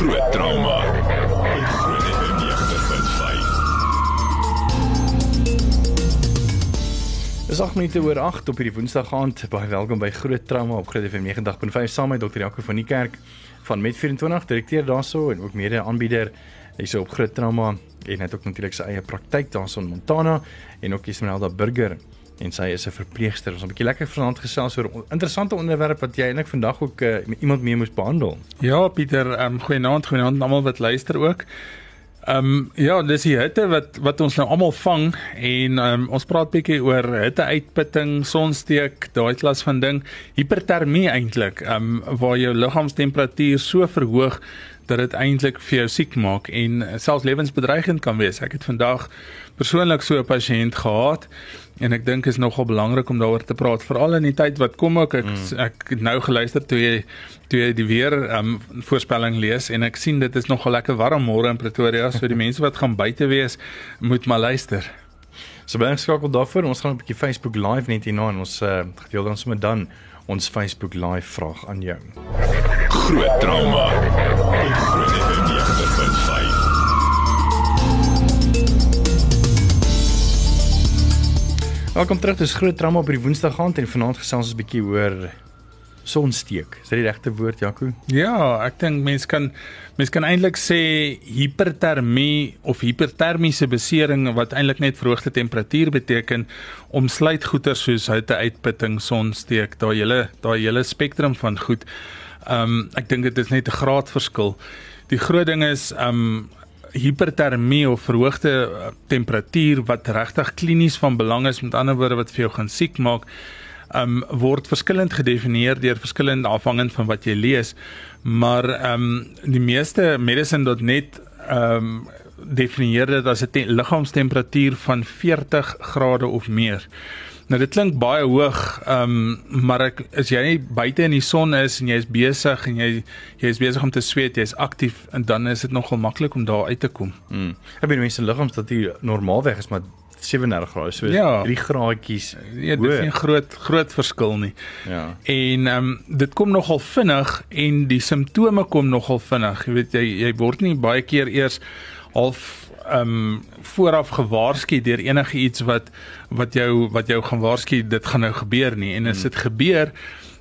Groot trauma. Op Groot FM 90.5. Dis 8 minute oor 8 op hierdie Woensdag aand. Baie welkom by Groot Trauma op Groot FM 90.5 saam met Dr. Jaco van die Kerk van Met24 direkteur daarso en ook mede aanbieder hierso op Groot Trauma en het ook natuurlik sy eie praktyk daarso in Montana en ook Esmeralda Burger en sy is 'n verpleegster. Ons 'n bietjie lekker vanaand gesels oor 'n interessante onderwerp wat jy eintlik vandag ook uh, iemand mee moes behandel. Ja, Pieter, ehm um, goeienaand, goeienaand almal wat luister ook. Ehm um, ja, dis die hitte wat wat ons nou almal vang en ehm um, ons praat bietjie oor hitte uitputting, sonsteek, daai klas van ding, hipertermie eintlik, ehm um, waar jou liggaamstemperatuur so verhoog dat dit eintlik vir jou siek maak en selfs lewensbedreigend kan wees. Ek het vandag persoonlik so 'n pasiënt gehad en ek dink is nogal belangrik om daaroor te praat veral in die tyd wat kom ook ek mm. ek nou geluister toe jy toe jy die weer um, voorspelling lees en ek sien dit is nogal lekker warm môre in Pretoria so die mense wat gaan buite wees moet maar luister. So baie skakel daarvoor ons gaan 'n bietjie Facebook live net hierna en ons uh, gedeel dan sommer dan ons Facebook live vraag aan jou. Groot trauma. Op Groot FM Welkom terug. Dis groot drama op die Woensdag aand en vanaand gesels ons 'n bietjie oor sonsteek. Is dit die regte woord, Jaco? Ja, ek dink mense kan mense kan eintlik sê hipertermie of hipertermiese besering wat eintlik net verhoogde temperatuur beteken, omsluit goeie soos hitteuitputting, sonsteek, daai hele daai hele spektrum van goed. Ehm um, ek dink dit is net 'n graadverskil. Die groot ding is ehm um, hipertermie of verhoogde uh, temperatuur wat regtig klinies van belang is met ander woorde wat vir jou gaan siek maak um word verskillend gedefinieer deur verskillend afhangend van wat jy lees maar um die meeste medicine.net um definieer dit as 'n liggaamstemperatuur van 40 grade of meer. Nou dit klink baie hoog, ehm um, maar ek as jy buite in die son is en jy is besig en jy jy is besig om te sweet, jy's aktief en dan is dit nogal maklik om daar uit te kom. Mm. Ek bedoel mense liggaamstemperatuur normaalweg is maar 37 grade, so ja. 3 graadjies. Ja, dit is 'n groot groot verskil nie. Ja. En ehm um, dit kom nogal vinnig en die simptome kom nogal vinnig. Jy weet jy jy word nie baie keer eers half um, vooraf gewaarsku deur enige iets wat wat jou wat jou gaan waarsku dit gaan nou gebeur nie en as hmm. dit hmm. gebeur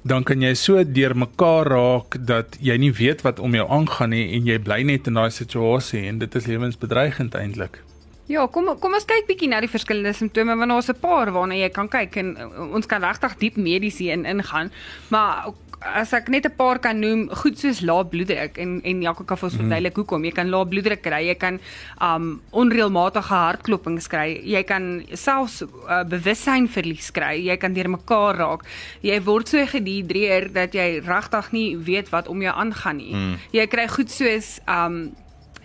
dan kan jy so deur mekaar raak dat jy nie weet wat om jou aangaan nie en jy bly net in daai situasie en dit is lewensbedreigend eintlik. Ja, kom kom ons kyk bietjie na die verskillende simptome want daar's 'n paar waarna jy kan kyk en ons kan regtig diep medies in ingaan. Maar as ek net 'n paar kan noem, goed soos lae bloeddruk en en Jaco kan vir ons verduidelik mm. hoekom. Jy kan lae bloeddruk kry, jy kan um onreëlmatige hartklopings kry, jy kan selfs uh, bewussyn verlies kry, jy kan deurmekaar raak. Jy word so gedihidreer dat jy regtig nie weet wat om jou aangaan nie. Mm. Jy kry goed soos um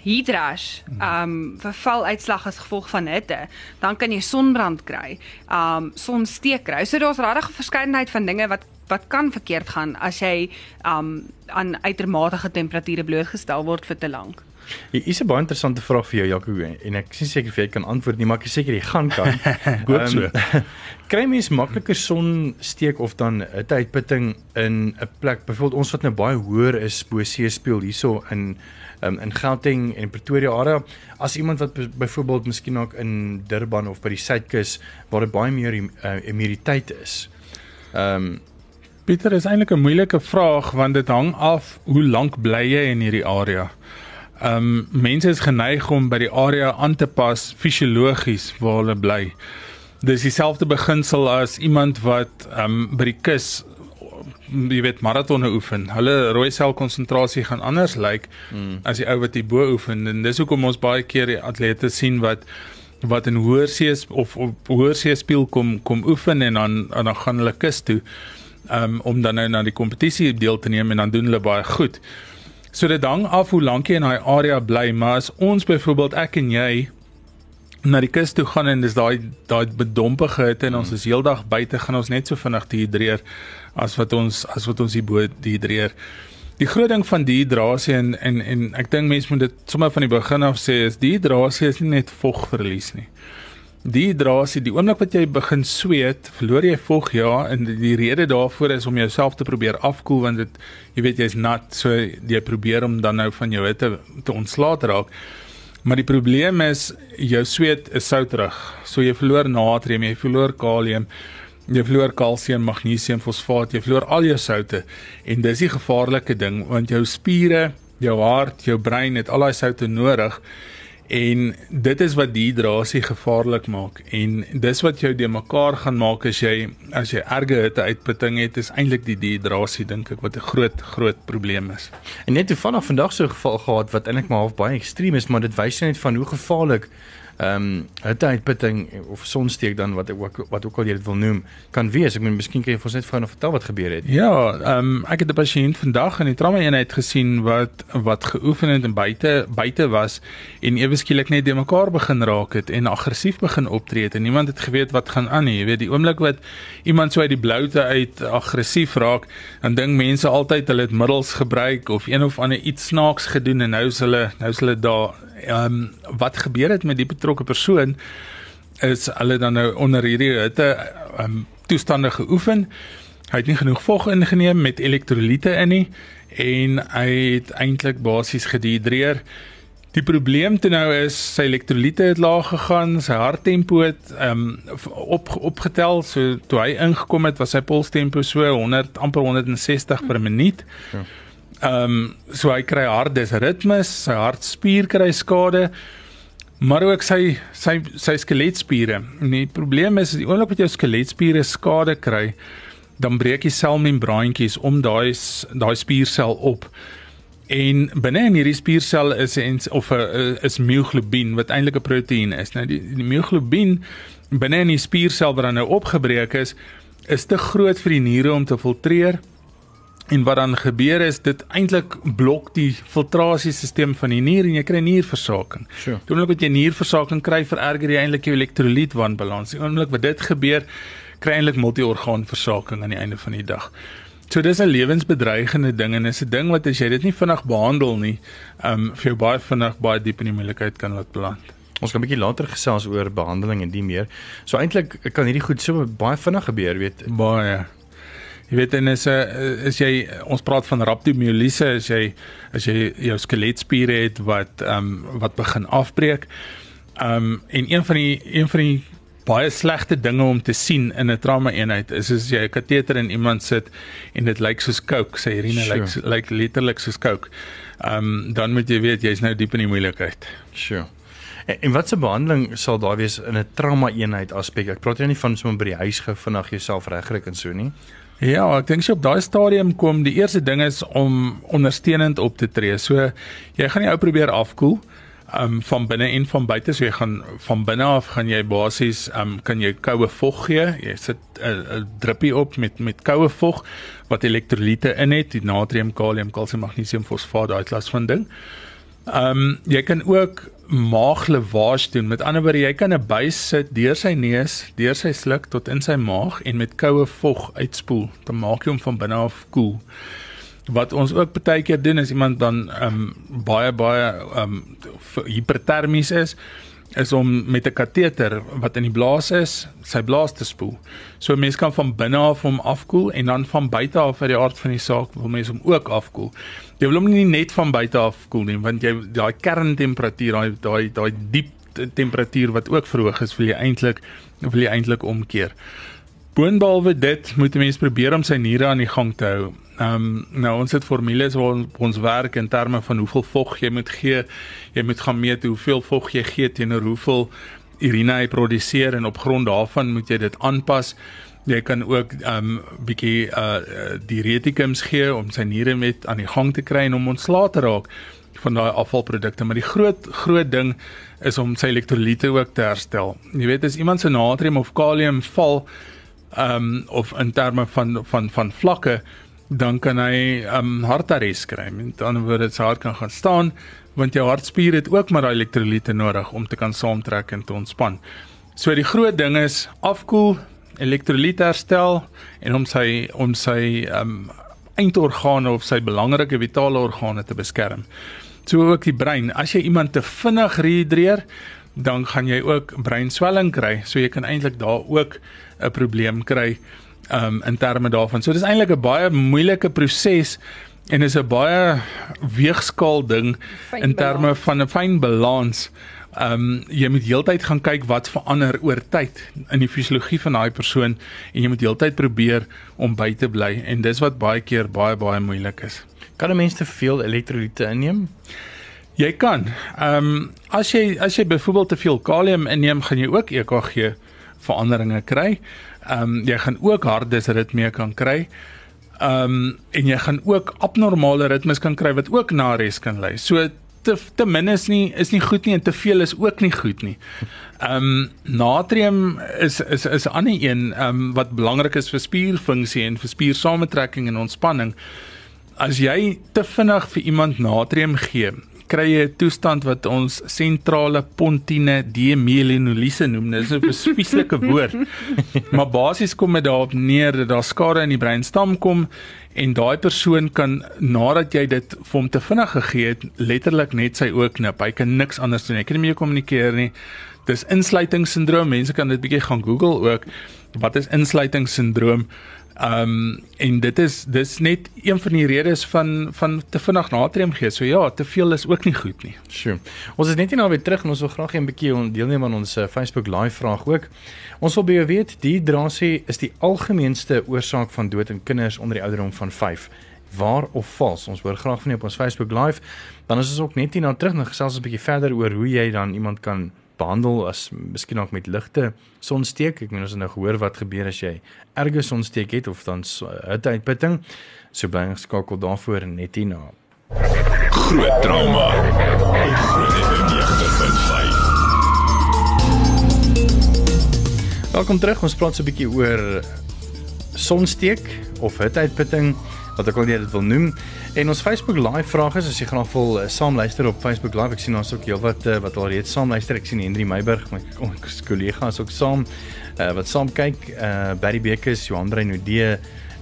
heat rash, um verval uitslag as gevolg van hitte, dan kan jy sonbrand kry, um sonsteek kry. So daar's regtig 'n verskeidenheid van dinge wat wat kan verkeerd gaan as jy um aan uitermate temperature blootgestel word vir te lank? Hier is 'n baie interessante vraag vir jou Jaco en ek is seker of jy kan antwoord nie, maar ek is seker jy gaan kan. Goed so. Um, kry mens makliker sonsteek of dan 'n uitputting in 'n plek, byvoorbeeld ons wat nou baie hoër is bo see speel hierso in um, in Gauteng en Pretoria area as iemand wat byvoorbeeld miskien ook in Durban of by die suidkus waar dit baie meer uh, humiditeit is. Ehm um, Pieter is eintlik 'n moeilike vraag want dit hang af hoe lank bly jy in hierdie area. Ehm um, mense is geneig om by die area aan te pas fisiologies waar hulle bly. Dis dieselfde beginsel as iemand wat ehm um, by die kus jy weet maratonne oefen. Hulle rooi sel konsentrasie gaan anders lyk like, mm. as die ou wat hier bo oefen en dis hoekom ons baie keer die atlete sien wat wat in hoër see of op hoër see speel kom kom oefen en dan en dan gaan hulle kus toe um, om dan nou na die kompetisie deel te neem en dan doen hulle baie goed. So dit hang af hoe lank jy in daai area bly, maar as ons byvoorbeeld ek en jy na die kus toe gaan en dis daai daai bedompige hitte en ons is heeldag buite gaan ons net so vinnig dehidreer as wat ons as wat ons hier bo dehidreer. Die groot ding van dehydrasie en en en ek dink mense moet dit sommer van die begin af sê is dehydrasie is nie net vogverlies nie. Dehydrasie, die oomblik wat jy begin sweet, verloor jy vog ja en die, die rede daarvoor is om jouself te probeer afkoel want dit jy weet jy's nat, so jy probeer om dan nou van jou hitte te ontslae te raak. Maar die probleem is jou sweet is souterig. So jy verloor natrium, jy verloor kalium, jy verloor kalsium, magnesium, fosfaat, jy verloor al jou soutte en dis die gevaarlike ding want jou spiere, jou hart, jou brein het al daai soutte nodig en dit is wat dehydrasie gevaarlik maak en dis wat jou de mekaar gaan maak as jy as jy erge hitte uitputting het is eintlik die dehydrasie dink ek wat 'n groot groot probleem is. En net toevallig vandag so 'n geval gehad wat eintlik maar half baie ekstreem is, maar dit wys net van hoe gevaarlik ehm um, hitteuitputting of sonsteek dan wat ook wat ook al jy dit wil noem kan wees. Ek meen miskien kan jy vir ons net vir nou vertel wat gebeur het. Ja, ehm um, ek het 'n pasiënt vandag in die trauma eenheid gesien wat wat geoefen het en buite buite was en ewe skielik net de mekaar begin raak het en aggressief begin optree het en niemand het geweet wat gaan aan nie. Jy weet die oomblik wat iemand so uit die bloute uit aggressief raak, dan dink mense altyd hulle het middels gebruik of een of ander iets snaaks gedoen en nou is hulle nou is hulle daar ehm um, wat gebeur het met die betrokke persoon is hulle dan nou onder hierdie hitte ehm um, toestande geoefen. Hy het nie genoeg vog ingeneem met elektrolyte in nie en hy het eintlik basies gedehidreer. Die probleem toe nou is sy elektrolyte het laag gegaan, sy harttempo het ehm um, op opgetel. So toe hy ingekom het, was sy polstempo so 100 amper 160 per minuut. Ja. Ehm um, so hy kry hartdisritmes, sy hartspier kry skade, maar ook sy sy sy skeletspiere. En die probleem is die oomblik wat jou skeletspiere skade kry, dan breek die selmembraantjies om daai daai spiersel op. En binne in hierdie spiersel is 'n of 'n is myoglobien wat eintlik 'n proteïen is. Nou die, die myoglobien binne in die spiersel wat dan nou opgebreek is, is te groot vir die niere om te filtreer En wat dan gebeur is dit eintlik blok die filtrasiesisteem van die nier en jy kry nierversaking. Sure. Die oomblik wat jy nierversaking kry, vererger jy eintlik jou elektrolytwanbalans. Die oomblik wat dit gebeur, kry eintlik multiorgaanversaking aan die einde van die dag. So dis 'n lewensbedreigende ding en is 'n ding wat as jy dit nie vinnig behandel nie, um vir jou baie vinnig baie diep in die moeilikheid kan laat beland. Ons gaan 'n bietjie later gesels oor behandeling en die meer. So eintlik kan hierdie goed so baie vinnig gebeur, weet. Baie. Jy weet en is 'n eh, is jy ons praat van rhabdomyoliese as jy as jy jou skeletspiere het wat ehm um, wat begin afbreek. Ehm um, en een van die een van die baie slegte dinge om te sien in 'n trauma eenheid is as jy 'n kateter in iemand sit en dit lyk soos coke, sy urine lyk sure. lyk letterlik soos coke. Ehm um, dan moet jy weet jy's nou diep in die moeilikheid. Sure. En, en wat se behandeling sal daar wees in 'n trauma eenheid aspek? Ek praat nie van sommer by die huis gou vinnig jouself regkry en so nie. Ja, ek dink sy op daai stadium kom die eerste ding is om ondersteunend op te tree. So jy gaan die ou probeer afkoel um van binne en van buite so jy gaan van binne af gaan jy basies um kan jy koue vog gee. Jy sit 'n druppie op met met koue vog wat elektrolyte in het, die natrium, kalium, kalsium, magnesium, fosfaat, daai klas van ding. Um jy kan ook maaglavage doen. Met ander woorde, jy kan 'n buis sit deur sy neus, deur sy sluk tot in sy maag en met koue vog uitspoel. Dan maak jy hom van binne af koel. Wat ons ook baie keer doen is iemand dan um baie baie um hipertermies is is om met 'n kateter wat in die blaas is, sy blaas te spoel. So mense kan van binne af hom afkoel en dan van buite af uit die aard van die saak wil mense hom ook afkoel. Jy wil hom nie net van buite af koel nie, want jy daai kerntemperatuur, daai daai daai diep temperatuur wat ook verhoog is, wil jy eintlik wil jy eintlik omkeer. Boonbehalwe dit, moet 'n mens probeer om sy niere aan die gang te hou. Ehm um, nou ons het formules waar ons, ons werk in terme van hoeveel vog jy moet gee. Jy moet gaan meet hoeveel vog jy gee teenoor hoeveel urine jy produseer en op grond daarvan moet jy dit aanpas. Jy kan ook ehm um, bietjie uh diuretikums gee om sy niere met aan die gang te kry en om ontslae te raak van daai afvalprodukte, maar die groot groot ding is om sy elektrolyte ook te herstel. Jy weet as iemand se natrium of kalium val ehm um, of in terme van van van vlakke dan kan hy 'n um, hartarrest kry. Met ander woorde, sy hart kan gaan staan want jou hartspier het ook maar daai elektrolyte nodig om te kan saamtrek en te ontspan. So die groot ding is afkoel, elektrolyte herstel en om sy om sy um eindorgane of sy belangrike vitale organe te beskerm. So ook die brein. As jy iemand te vinnig rehydreer, dan gaan jy ook breinswelling kry. So jy kan eintlik daar ook 'n probleem kry um in terme daarvan. So dis eintlik 'n baie moeilike proses en is 'n baie weegskaal ding Fyn in terme balans. van 'n fyn balans. Um jy moet heeltyd gaan kyk wat verander oor tyd in die fisiologie van daai persoon en jy moet heeltyd probeer om by te bly en dis wat baie keer baie baie moeilik is. Kan 'n mens te veel elektrolyte inneem? Jy kan. Ehm um, as jy as jy byvoorbeeld te veel kalium inneem, gaan jy ook EKG veranderinge kry. Ehm um, jy gaan ook hartdisritmie kan kry. Ehm um, en jy gaan ook abnormale ritmes kan kry wat ook na res kan lei. So te te min is nie is nie goed nie en te veel is ook nie goed nie. Ehm um, natrium is is is 'n ander een ehm um, wat belangrik is vir spierfunksie en vir spiersamentrekking en ontspanning. As jy te vinnig vir iemand natrium gee, kry jy 'n toestand wat ons sentrale pontine demyelinolise noem. Dit is 'n spesiefieke woord. maar basies kom dit daarop neer dat daar skade in die breinstam kom en daai persoon kan nadat jy dit vir hom te vinnig gegee het, letterlik net sy oë knip. Hy kan niks anders doen. Hy kan nie meer kommunikeer nie. Dis insluitingssindroom. Mense kan dit bietjie gaan Google ook. Wat is insluitingssindroom? Ehm um, en dit is dis net een van die redes van van te vinnig natrium gee. So ja, te veel is ook nie goed nie. Sjoe. Ons is net nie nou weer terug en ons wil graag 'n bietjie deelneem aan ons uh, Facebook live vraag ook. Ons wil by jou weet, dehydrasie is die algemeenste oorsaak van dood in kinders onder die ouderdom van 5. Waar of vals? Ons hoor graag van jou op ons Facebook live. Dan is ons ook net hierna terug en gesels ons 'n bietjie verder oor hoe jy dan iemand kan behandel as miskien ook met ligte sonsteek. Ek meen ons het nou gehoor wat gebeur as jy erge sonsteek het of dan so- hitteuitputting. So bly geskakel daarvoor net hierna. Groot trauma. Op Groot FM 90.5. Welkom terug. Ons praat so 'n bietjie oor sonsteek of hitteuitputting wat ek al net dit wil noem. En ons Facebook live vraag is as jy graag wil uh, saam luister op Facebook live. Ek sien ons ook heelwat uh, wat al reeds saam luister. Ek sien Henry Meiburg, my ons kollega is ook saam uh, wat saam kyk. Uh Barry Bekes, Johan Reynodee,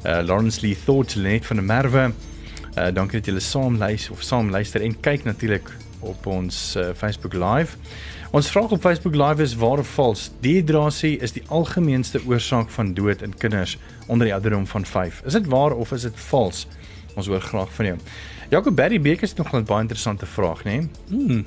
uh Lawrence Lee Thought, Lenet van der Merwe. Uh dankie dat julle saam luister of saam luister en kyk natuurlik op ons uh, Facebook live. Ons vraag op Facebook live is waar of vals. Dehydrasie is die algemeenste oorsaak van dood in kinders onder die ouderdom van 5. Is dit waar of is dit vals? Ons hoor graag van jou. Jacob Berry Beek is nog 'n baie interessante vraag, né? Nee? Hmm.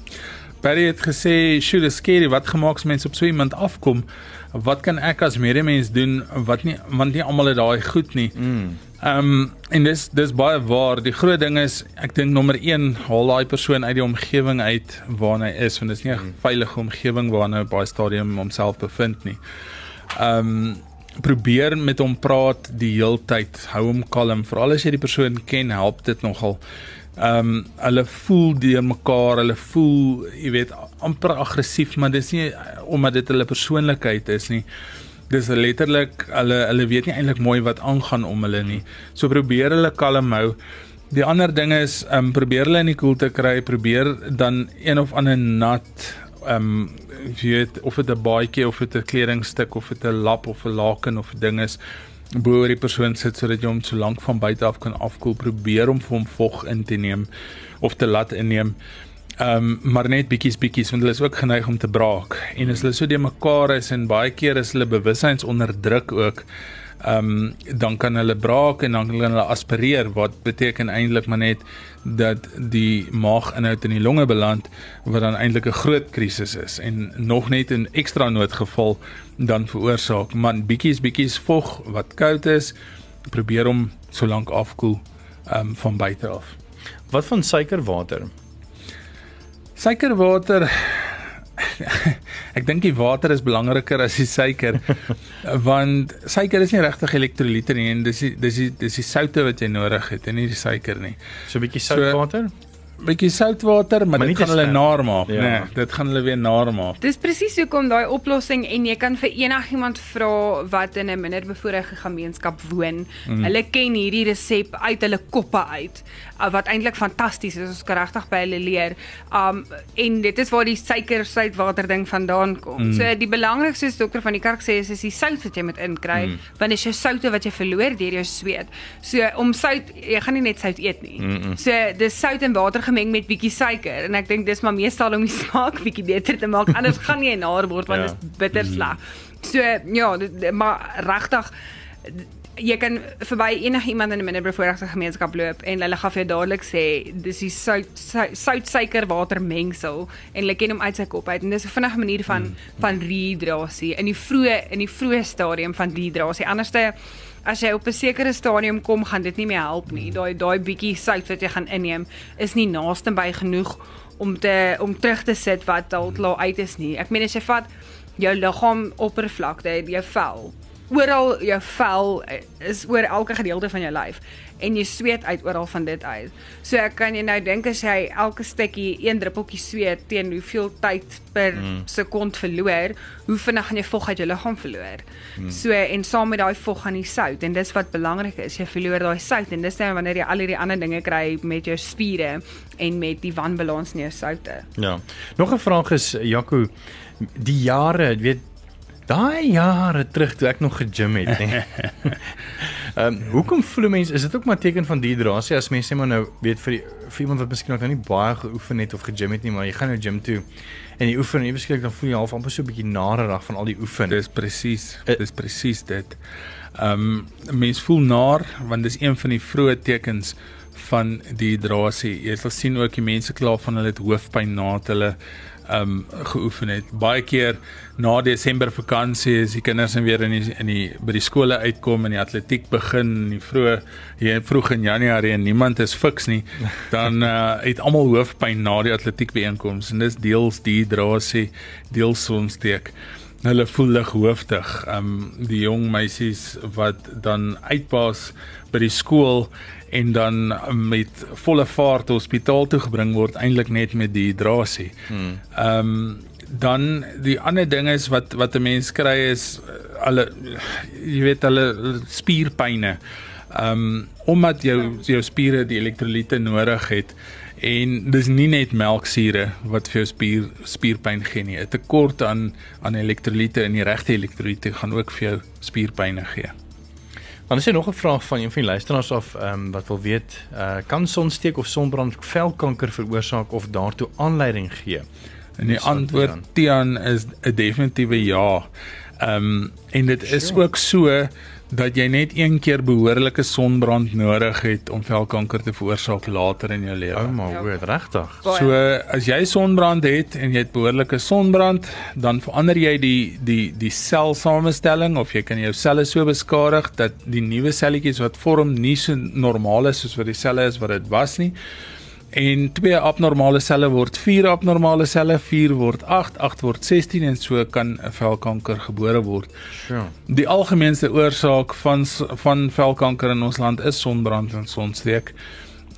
Barry het gesê, "Shoot is scary. Wat gemaak as mense op so iemand afkom? Wat kan ek as medemens doen wat nie want nie almal het daai goed nie." Mm. Ehm um, en dis dis baie waar. Die groot ding is ek dink nommer 1 haal daai persoon uit die omgewing uit waarna hy is want dit is nie 'n veilige omgewing waarna hy op daai stadium homself bevind nie. Ehm um, probeer met hom praat die heeltyd. Hou hom kalm. Veral as jy die persoon ken, help dit nogal. Ehm um, hulle voel deur mekaar, hulle voel, jy weet, amper aggressief, maar dis nie omdat dit hulle persoonlikheid is nie. Dis letterlik hulle hulle weet nie eintlik mooi wat aangaan om hulle nie. So probeer hulle kalm hou. Die ander ding is ehm um, probeer hulle in die koel te kry, probeer dan een of ander nat ehm um, jy weet of dit 'n baadjie of dit 'n kledingstuk of dit 'n lap of 'n laken of 'n ding is bo oor die persoon sit sodat jy hom so lank van buite af kan afkoel. Probeer om vir hom vog in te neem of te laat inneem. Ehm um, maar net bietjies bietjies want hulle is ook geneig om te braak. En as hulle so de mekaar is en baie keer is hulle bewussyns onder druk ook ehm um, dan kan hulle braak en dan kan hulle aspireer wat beteken eintlik maar net dat die maaginhoud in die longe beland wat dan eintlik 'n groot krisis is en nog net in ekstra noodgeval dan veroorsaak man bietjies bietjies vog wat koud is probeer hom so lank afkoel ehm um, van buite af. Wat van suikerwater? Suikerwater Ek dink die water is belangriker as die suiker want suiker is nie regtig elektrolyte nie en dis die, dis die, dis die soutte wat jy nodig het en nie die suiker nie. So 'n bietjie So- soutwater? Bietjie soutwater, maar, Maar dit gaan hulle naar maak, Ja. nee, dit gaan hulle weer naar maak. Dis presies hoekom daai oplossing en jy kan vir enigiemand vra wat in 'n minderbevoorregte gemeenskap woon. Mm. Hulle ken hierdie resep uit hulle koppe uit uh, wat eintlik fantasties is. Ons kan regtig by hulle leer. Um en dit is waar die suiker soutwater ding vandaan kom. Mm. So die belangrikste is dokter van die kerk sê is is die sout wat jy moet inkry mm. want dis jou soutte wat jy verloor deur jou sweet. So om sout jy gaan nie net sout eet nie. Mm -mm. So dis sout en water gemeng met bietjie suiker en ek dink dis maar meestal om die smaak bietjie beter te maak anders gaan jy naar word want Ja. dit is bitter sleg. So ja, dit- maar regtig jy kan verby enigiemand in 'n minderbevoorregte gemeenskap loop en hulle gaan vir jou dadelik sê dis die sout sout sout, suiker water mengsel en hulle ken hom uit sy kop uit en dis 'n vinnige manier van mm. van rehydrasie in die vroeë in die vroeë stadium van dehydrasie. Anderste as jy op 'n sekere stadium kom, gaan dit nie meer help nie. Daai daai bietjie sout wat jy gaan inneem is nie naaste by genoeg om te om terug te sit wat al uit is nie. Ek meen as jy vat jou liggaam oppervlakte, jou vel, oral jou vel eh, is oor elke gedeelte van jou lyf en jy sweet uit oral van dit uit. So ek kan jy nou dink as jy elke stukkie een druppeltjie sweet teen hoeveel tyd per mm. sekond verloor, hoe vinnig gaan jy vog uit jou liggaam verloor. Mm. So en saam met daai vog gaan die sout en dis wat belangrik is, jy verloor daai sout en dis nou wanneer jy al hierdie ander dinge kry met jou spiere en met die wanbalans in jou soutte. Ja. Nog 'n vraag is Jaco, die jare, jy weet daai jare terug toe ek nog gegym het, nê. Ehm um, hoekom voel mense is dit ook maar teken van dehydrasie as mense sê maar nou weet vir die, vir iemand wat miskien nog nou nie baie geoefen het of gegym het nie, maar jy gaan nou gym toe en jy oefen en ewe skielik dan voel jy half amper so 'n bietjie narerig van al die oefen. Dis presies, Eh, dis presies dit. Ehm um, mens voel naar want dis een van die vroeë tekens van dehydrasie. Jy sal sien ook die mense kla van hulle het hoofpyn nadat hulle um, geoefen het. Baie keer na Desember vakansie is die kinders dan weer in die in die by die skole uitkom en die atletiek begin in die vroeë hier vroeg in Januarie en niemand is fiks nie, dan uh, het almal hoofpyn na die atletiek byeenkomste en dis deels dehydrasie, deels sonsteek hulle voel lighoofdig. Ehm um, die jong meisies wat dan uitpaas by die skool en dan met volle vaart hospitaal toe gebring word eintlik net met dehydrasie. Ehm um, dan die ander ding is wat wat 'n mens kry is uh, hulle jy weet hulle spierpynne. Ehm um, omdat jou jou spiere die elektrolyte nodig het en dis nie net melksure wat vir jou spier spierpyn gee nie. 'n Tekort aan aan elektrolyte in die regte elektrolyte gaan ook vir jou spierpynne gee. Dan is daar nog 'n vraag van een van die luisteraars af ehm um, wat wil weet, uh, kan sonsteek of sonbrand velkanker veroorsaak of daartoe aanleiding gee? En die antwoord. Tian is 'n definitiewe ja. Ehm um, en dit is Sure. ook so dat jy net een keer behoorlike sonbrand nodig het om velkanker te veroorsaak later in jou lewe. Ou maar Ja. hoor, regtig. So as jy sonbrand het en jy het behoorlike sonbrand, dan verander jy die die die selsamestelling of jy kan jou selle so beskadig dat die nuwe selletjies wat vorm nie so normaal is soos wat die selle is wat dit was nie. En twee abnormale selle word vier abnormale selle, vier word 8, 8 word 16 en so kan 'n velkanker gebore word. Sure. Die algemeenste oorsaak van van velkanker in ons land is sonbrand en sonsteek.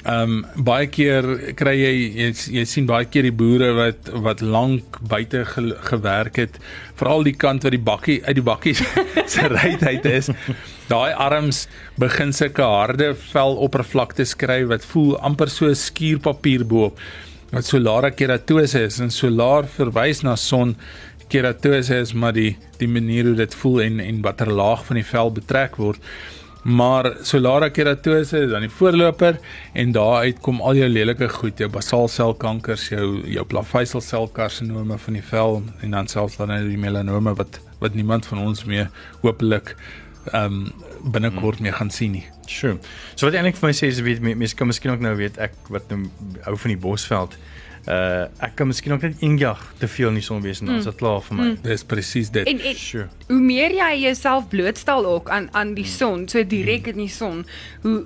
Ehm um, baie keer kry jy jy, jy sien baie keer die boere wat wat lank buite ge, gewerk het, veral die kant wat die bakkie uit die bakkie se ruitheid is. Daai arms begin sulke harde veloppervlaktes kry wat voel amper so skuurpapier bo. Wat solare keratose is en solar verwys na son keratose is maar die die manier hoe dit voel en en watter laag van die vel betrek word. Maar solare keratose is dan die voorloper en daaruit kom al jou lelike goed, jou basaalselkankers, jou jou plaveisselselkarsinome van die vel en dan selfs dan nou die melanome wat wat niemand van ons meer hopelik ehm um, binnekort meer gaan sien nie. Sure. So wat eintlik vir my sê is weet mense kan miskien ook nou weet ek wat nou hou van die Bosveld. Uh ek kan miskien ook net een jag te veel in die son wees en dan is dit klaar vir my. Mm. Dis presies dit. En en Sure. hoe meer jy jouself blootstel ook aan aan die son, so direk in die son, hoe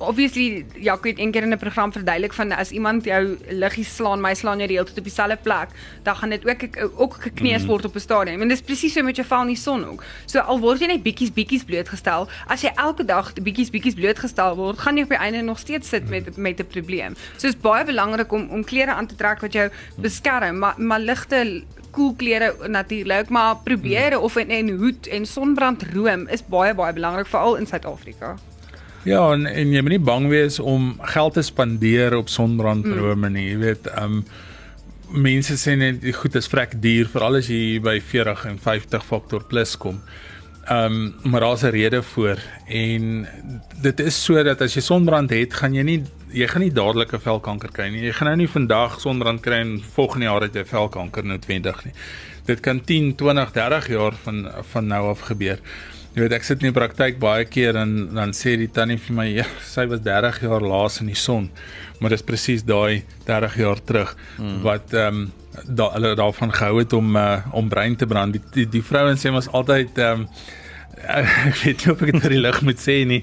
obviously Jaco het eendag in 'n program verduidelik van as iemand jou liggies slaan, my slaan jy die hele tyd op dieselfde plek, dan gaan dit ook ook gekneus word op 'n stadium. En dis presies so met jou vel in die son ook. So al word jy net bietjies bietjies blootgestel, as jy elke dag bietjies bietjies blootgestel word, gaan jy op die einde nog steeds sit met met 'n probleem. So dit is baie belangrik om om klere aan te trek wat jou beskerm, maar maar ligte koel klere natuurlik, maar probeer of in 'n hoed en sonbrandroom is baie baie belangrik veral in Suid-Afrika. Ja, en en jy moet nie bang wees om geld te spandeer op sonbrandrome nie. Jy weet, ehm um, mense sê net goed is vrek duur veral as jy by 40 en 50 faktor plus kom. Ehm um, maar daar's 'n rede voor en dit is sodat as jy sonbrand het, gaan jy nie jy gaan nie dadelik 'n velkanker kry nie. Jy gaan nou nie vandag sonbrand kry en volgende jaar het jy velkanker noodwendig nie. Dit kan 10, 20, 30 jaar van van nou af gebeur. Jy weet ek sit in die praktyk baie keer en dan sê die tannie vir my ja, sy was 30 jaar laas in die son. Maar dis presies daai 30 jaar terug hmm. wat ehm um, da, hulle daarvan gehou het om uh, om brein te brand. Die die, die vrouens sê mos altyd ehm um, ek weet nie of ek dit vir die lig moet sê nie,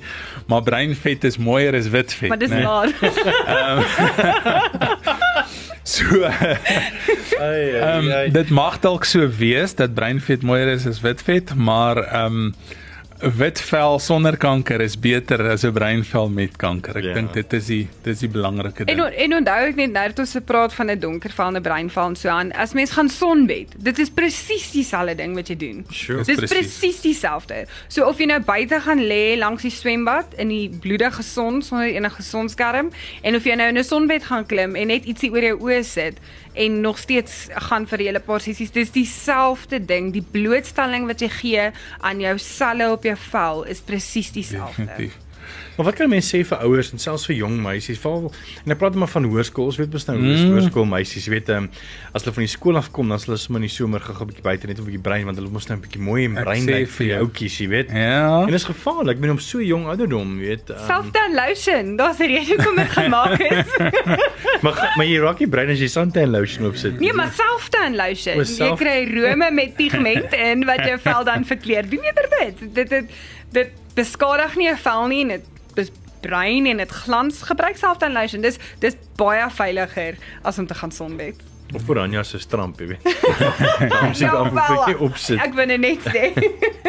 maar breinvet is mooier as wit vet, Maar dis nee. waar. So ehm um, dit mag dalk so wees dat breinvet mooier is as wit vet, maar ehm um, wit vel sonder kanker is beter as 'n breinvel met kanker. Ek Ja. dink dit is die dit is die belangrike En ding. on- en onthou ek net nou dat ons gepraat van 'n donker vel en 'n breinvel en so aan. As mens gaan sonbed, dit is presies dieselfde ding wat jy doen. Sure. Dis Dit is presies. presies dieselfde. So of jy nou buite gaan lê langs die swembad in die bloedige son sonder enige sonskerm en of jy nou in 'n sonbed gaan klim en net ietsie oor jou oë sit en nog steeds gaan vir hele paar sessies, dis dieselfde ding. Die blootstelling wat jy gee aan jou selle op jou vel is presies dieselfde. Definitief. Maar wat kan mense sê vir ouers en selfs vir jong meisies, veral en ek praat maar van hoërskool, ons weet mos nou hoe Mm. hoërskoolmeisies, jy weet, um, as hulle van die skool af kom, dan is hulle sommer in die somer gou 'n bietjie buite net 'n bietjie brein want hulle moet nou 'n bietjie mooi en brein lyk vir die ouetjies, jy weet. Ja. En dit is gevaarlik, ek bedoel om so jong ouderdom, jy weet. Um, Selfdane lotion, daar's 'n rede hoekom dit gemaak is. maar maar jy raak nie brein as jy suntan lotion opsit. Nee, maar selfdane lotion. O, Jy self- kry rome met pigment in wat jou vel dan verkleur. Doen eerder dit. Dit dit dit beskadig nie 'n vel nie en dit dis bruin en dit glans. Gebruik selfdane lotion. Dis dis baie veiliger as om te gaan sonbed. Of vir Anja se stramp, jy weet. Dan sit Ja, dan moet jy opsit. Ek wil net sê.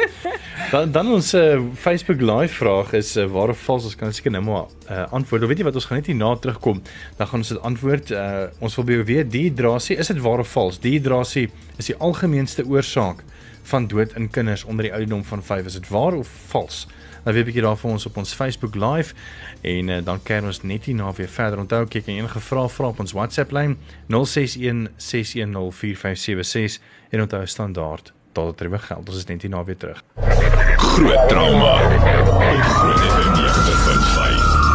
Dan dan ons uh, Facebook live vraag is uh, waar of vals ons kan seker nou maar uh, antwoord. Of weet jy wat ons gaan net hierna terugkom. Dan gaan ons dit antwoord. Uh, ons wil by jou weet dehydrasie, is dit waar of vals? Dehydrasie is die algemeenste oorsaak van dood in kinders onder die ouderdom van 5. Is dit waar of vals? Nou weet 'n bietjie daar vir ons op ons Facebook live en uh, dan kan ons net hierna weer verder onthou kyk en enige vrae vra op ons WhatsApp lyn 061 610 4576 en onthou standaard tot dit terwyl geld. Ons is net hierna weer terug. Groot trauma. Groot 90.5.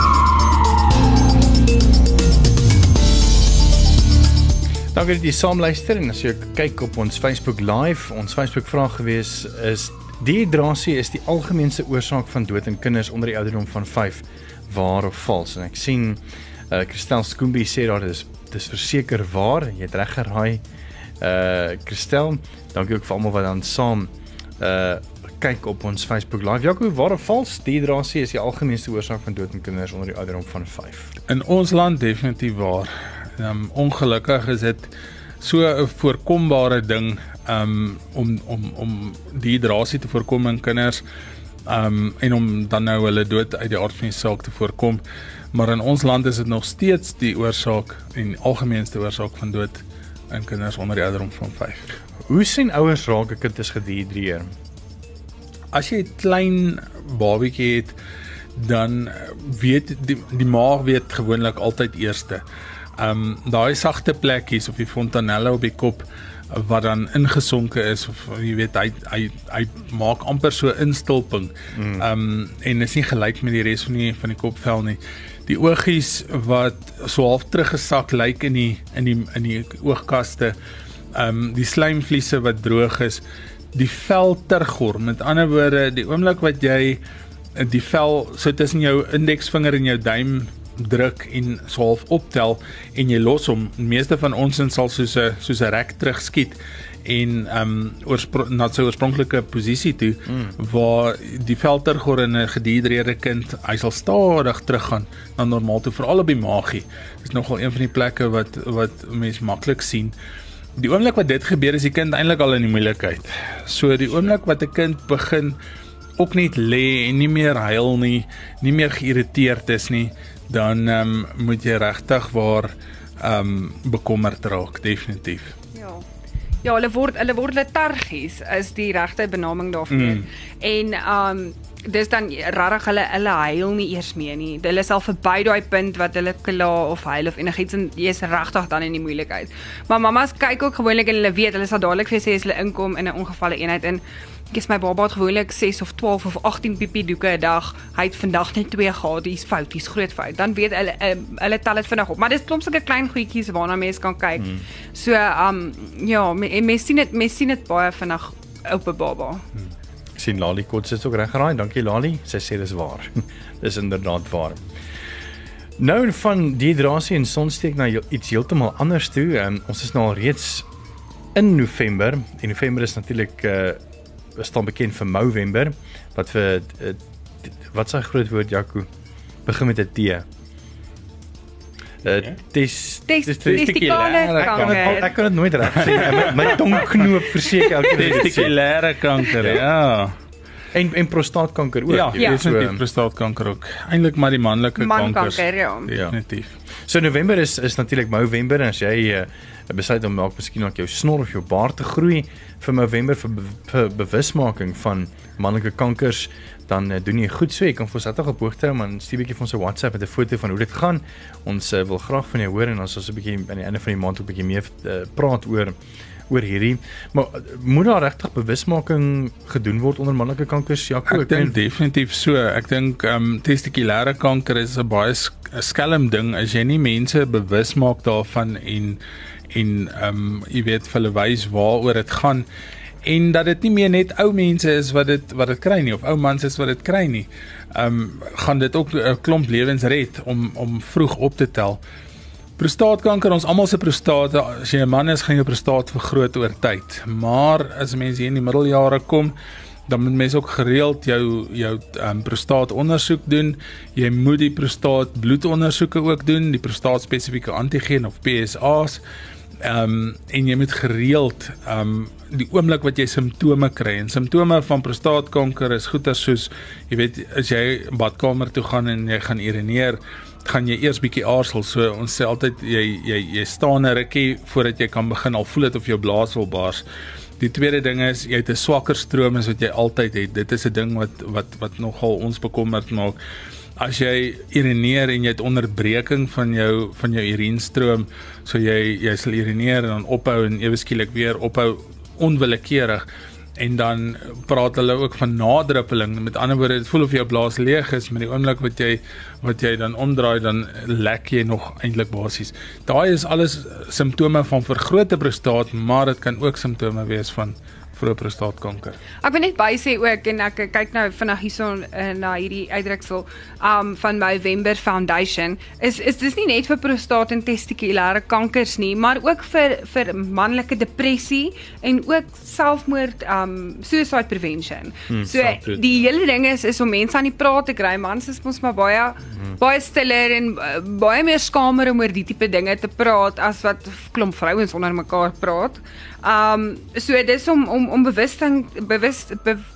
Dankie dat jy saam luister en as jy kyk op ons Facebook live, ons Facebook vraag gewees is dehydrasie is die algemeenste oorsaak van dood in kinders onder die ouderdom van 5 waar of vals. En ek sien uh, Christel Skoombie sê daar dis dis verseker waar jy het reg geraai. Uh Christel dankie ook vir almal wat dan saam uh kyk op ons Facebook live. Jaco waar of vals? Dehydrasie is die algemeenste oorsaak van dood in kinders onder die ouderdom van 5 In ons land definitief waar. Um ongelukkig is dit so 'n voorkombare ding um om om om dehydrasie te voorkom in kinders um en om dan nou hulle dood uit die aard van die saak te voorkom. Maar in ons land is dit nog steeds die oorsaak en algemeenste oorsaak van dood in kinders onder die ouderdom van 5. Hoe sien ouers raak 'n kind is gedehidreer? As jy 'n klein babatjie het, dan weet die die maag weet gewoonlik altyd eerste. Um daai sagte plekkies of die fontanelle op die kop wat dan ingesonke is of jy weet hy hy hy maak amper so instulping. Mm. Um en is nie gelyk met die res van die van die kopvel nie. Die oogies wat so half teruggesak lyk in die in die in die oogkaste. Um die slijmvliese wat droog is, die vel tergor. Met ander woorde, die oomblik wat jy die vel so tussen jou indeksvinger en jou duim druk en so half optel en jy los hom. Meeste van ons in sal soos 'n soos 'n rek terug skiet en ehm um, oorspro na sy oorspronklike posisie toe mm. waar die veltergor in 'n gedihidreerde kind hy sal stadig teruggaan na normaal toe veral op die maagie. Dis nogal een van die plekke wat wat mense maklik sien. Die oomblik wat dit gebeur is die kind eintlik al in die moeilikheid. So die oomblik wat 'n kind begin ook net lê en nie meer huil nie, nie meer geïrriteerd is nie, dan ehm um, moet jy regtig waar ehm um, bekommerd raak definitief. Ja. Ja, hulle word hulle word letargies is die regte benaming daarvoor. Mm. En um dis dan regtig hulle hulle huil nie eers meer nie. Hulle sal verby daai punt wat hulle kla of huil of enigiets en jy's regtig dan in die moeilikheid. Maar mammas kyk ook gewoonlik en hulle weet hulle sal dadelik vir sê as hulle inkom in 'n ongevalle eenheid in Gis my baba het gewoonlik 6 of 12 of 18 pipi doeke 'n dag. Hy het vandag net 2 gehad. Dis fout, dis groot fout. Dan weet hulle uh, hulle tel dit vinnig op. Maar dis klomp sulke klein goedjies waarna mense kan kyk. Hmm. So, um ja, mense sien dit mense sien dit baie vinnig op 'n baba. Hmm. Sien Lali kort sit ook reg geraai. Dankie Lali. Sy sê dis waar. dis inderdaad waar. Nou van dehydrasie en sonsteek na iets heeltemal anders toe. Um, ons is nou al reeds in November. En November is natuurlik uh staan bekend vir Movember wat vir uh, wat s'y groot woord Jaco begin met 'n T. Uh, dis dis testikale kanker. Ek kan dit nooit reg sê. My, my tongknoop verseker elke keer testikulêre kanker. Ja. En en prostaatkanker ook. Ja, ja. net so, prostaatkanker ook. Eintlik maar die manlike Man kankers. kanker, ja. Definitief. So November is is natuurlik Movember en as jy uh, besluit om dalk miskien ook jou snor of jou baard te groei vir November vir, be vir bewusmaking van manlike kankers dan uh, doen jy goed. So jy kan vir ons altyd op hoogte hou man stuur 'n bietjie vir ons 'n WhatsApp met 'n foto van hoe dit gaan. Ons uh, wil graag van jou hoor en ons so 'n bietjie aan die einde van die maand ook 'n bietjie meer uh, praat oor oor hierdie. Maar moet daar regtig bewusmaking gedoen word onder manlike kankers Jaco? Ek dink definitief so. Ek dink ehm um, testikulêre kanker is 'n baie skelm ding. As jy nie mense bewus maak daarvan en en ehm um, jy weet vir hulle wys waaroor dit gaan en dat dit nie meer net ou mense is wat dit wat dit kry nie of ou mans is wat dit kry nie. Ehm um, gaan dit ook 'n klomp lewens red om om vroeg op te tel. Prostaatkanker, ons almal se prostate, as jy 'n man is, gaan jou prostaat vergroot oor tyd. Maar as mense hier in die middeljare kom, dan moet mense ook gereeld jou jou um, prostaat ondersoek doen. Jy moet die prostaat bloedondersoeke ook doen, die prostaat spesifieke antigen of PSA's. Ehm um, en jy moet gereeld ehm um, die oomblik wat jy simptome kry en simptome van prostaatkanker is goeie soos jy weet as jy badkamer toe gaan en jy gaan urineer gaan jy eers bietjie aarzel. So ons sê altyd jy jy jy staan 'n rukkie voordat jy kan begin al voel dit of jou blaas wil bars. Die tweede ding is jy het 'n swakker stroom as wat jy altyd het. Dit is 'n ding wat wat wat nogal ons bekommerd maak. As jy urineer en jy het onderbreking van jou van jou urinstroom, so jy jy sal urineer en dan ophou en ewe skielik weer ophou onwillekeurig en dan praat hulle ook van nadruppeling. Met ander woorde dit voel of jou blaas leeg is met die oomblik wat jy wat jy dan omdraai dan lek jy nog eintlik basies. Daai is alles simptome van vergrote prostaat maar dit kan ook simptome wees van vroeë prostaatkanker. Ek wil net by sê ook en ek kyk nou vinnig hierson uh, na hierdie uitdruksel um van November Foundation is is dis nie net vir prostaat en testikulêre kankers nie, maar ook vir vir manlike depressie en ook selfmoord um suicide prevention. Hmm, so die hele ding is is om mense aan die praat te kry. Mans is mos maar baie hmm. baie stiller en uh, baie meer skamer om oor die tipe dinge te praat as wat klomp vrouens onder mekaar praat. Um so dis om om om bewusting bewus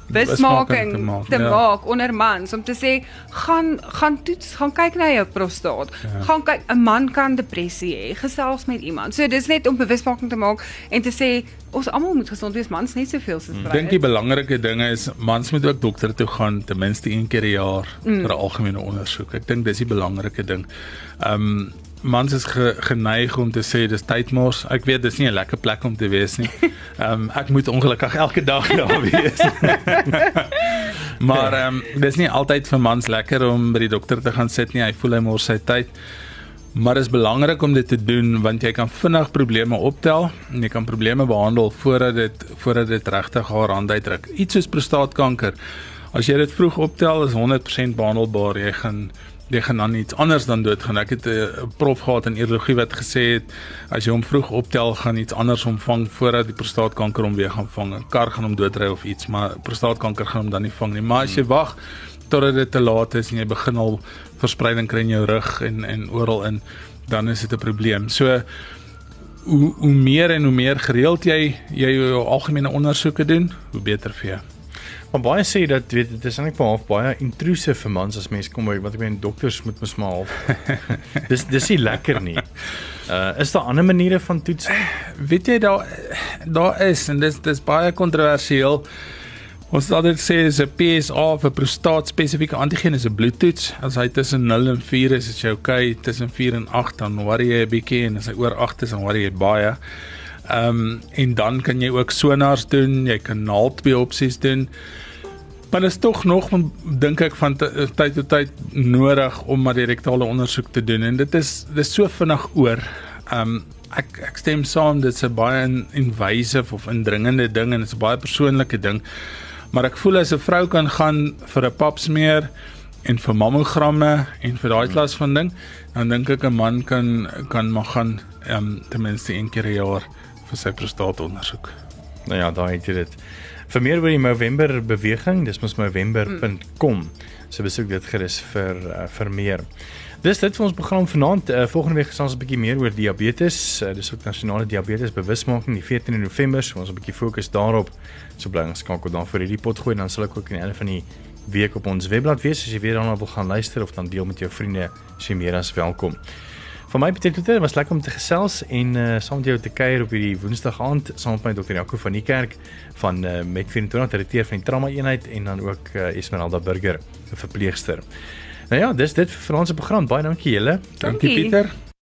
bewusmaking te maak, te ja. maak onder mans om te sê gaan gaan toets, gaan kyk na jou prostaat. Ja. Gaan kyk 'n man kan depressie hê, gesels met iemand. So dis net om bewusmaking te maak en te sê ons almal moet gesond wees, mans net soveel soos vrouens. Dink die belangrike ding is mans moet ook dokter toe gaan ten minste een keer 'n jaar mm. vir 'n algemene ondersoek. Ek dink dis die belangrike ding. Um mans is ge, geneig om te sê dis tyd mors. Ek weet dis nie 'n lekker plek om te wees nie. Ehm um, ek moet ongelukkig elke dag daar wees. maar ehm um, dis nie altyd vir mans lekker om by die dokter te gaan sit nie. Hy voel hy mors sy tyd. Maar dit is belangrik om dit te doen want jy kan vinnig probleme optel en jy kan probleme behandel voordat dit voordat dit regtig haar hand uitdruk. Iets soos prostaatkanker. As jy dit vroeg optel is 100% behandelbaar. Jy gaan jy gaan dan iets anders dan doodgaan. Ek het 'n prof gehad in urologie wat gesê het as jy hom vroeg optel gaan iets anders omvang voordat die prostaatkanker hom weer gaan vang. 'n Kar gaan hom doodry of iets, maar prostaatkanker gaan hom dan nie vang nie. Maar as jy wag totdat dit te laat is en jy begin al verspreiding kry in jou rug en en oral in, dan is dit 'n probleem. So hoe hoe meer en hoe meer gereeld jy jy jou algemene ondersoeke doen, hoe beter vir jou. Maar baie sê dat weet dit is eintlik half baie intrusief vir mans as mense kom by wat ek meen dokters moet mos maar half. dis dis nie lekker nie. Uh is daar ander maniere van toetsing? Weet jy daar daar is en dis dis baie kontroversieel. Ons sal dit sê is 'n PSA vir prostaat spesifieke antigeen is 'n bloedtoets. As hy tussen 0 en 4 is, is jy okay. Tussen 4 en 8 dan worry jy 'n bietjie en as hy oor 8 is dan worry jy baie. Ehm um, en dan kan jy ook sonars doen, jy kan naaldbiopsies doen. Maar dit is tog nog dink ek van tyd tot tyd nodig om maar die rektale ondersoek te doen en dit is dis so vinnig oor. Ehm um, ek ek stem saam dit's 'n baie invasive of indringende ding en dit's 'n baie persoonlike ding. Maar ek voel as 'n vrou kan gaan vir 'n papsmeer en vir mammogramme en vir daai klas van ding, dan dink ek 'n man kan kan maar gaan ehm um, ten minste een keer 'n jaar vir sy prostaatondersoek. Nou ja, daai het jy dit. Vir meer oor die November beweging, dis mos november.com. So besoek dit gerus vir uh, vir meer. Dis dit vir ons program vanaand. Uh, volgende week gaan ons 'n bietjie meer oor diabetes. Uh, dis ook nasionale diabetes bewusmaking die 14de November. So ons 'n bietjie fokus daarop. So bly ons skakel dan vir hierdie pot gooi dan sal ek ook in die einde van die week op ons webblad wees as jy weer daarna wil gaan luister of dan deel met jou vriende. Jy meer as welkom. Van my betref dit was lekker om te gesels en uh saam met jou te kuier op hierdie Woensdag aand saam met my dokter Jaco van die kerk van uh met 24 direkteur van die trauma eenheid en dan ook uh, Esmeralda Burger, 'n verpleegster. Nou ja, dis dit vir ons program. Baie dankie julle. Dankie Pieter.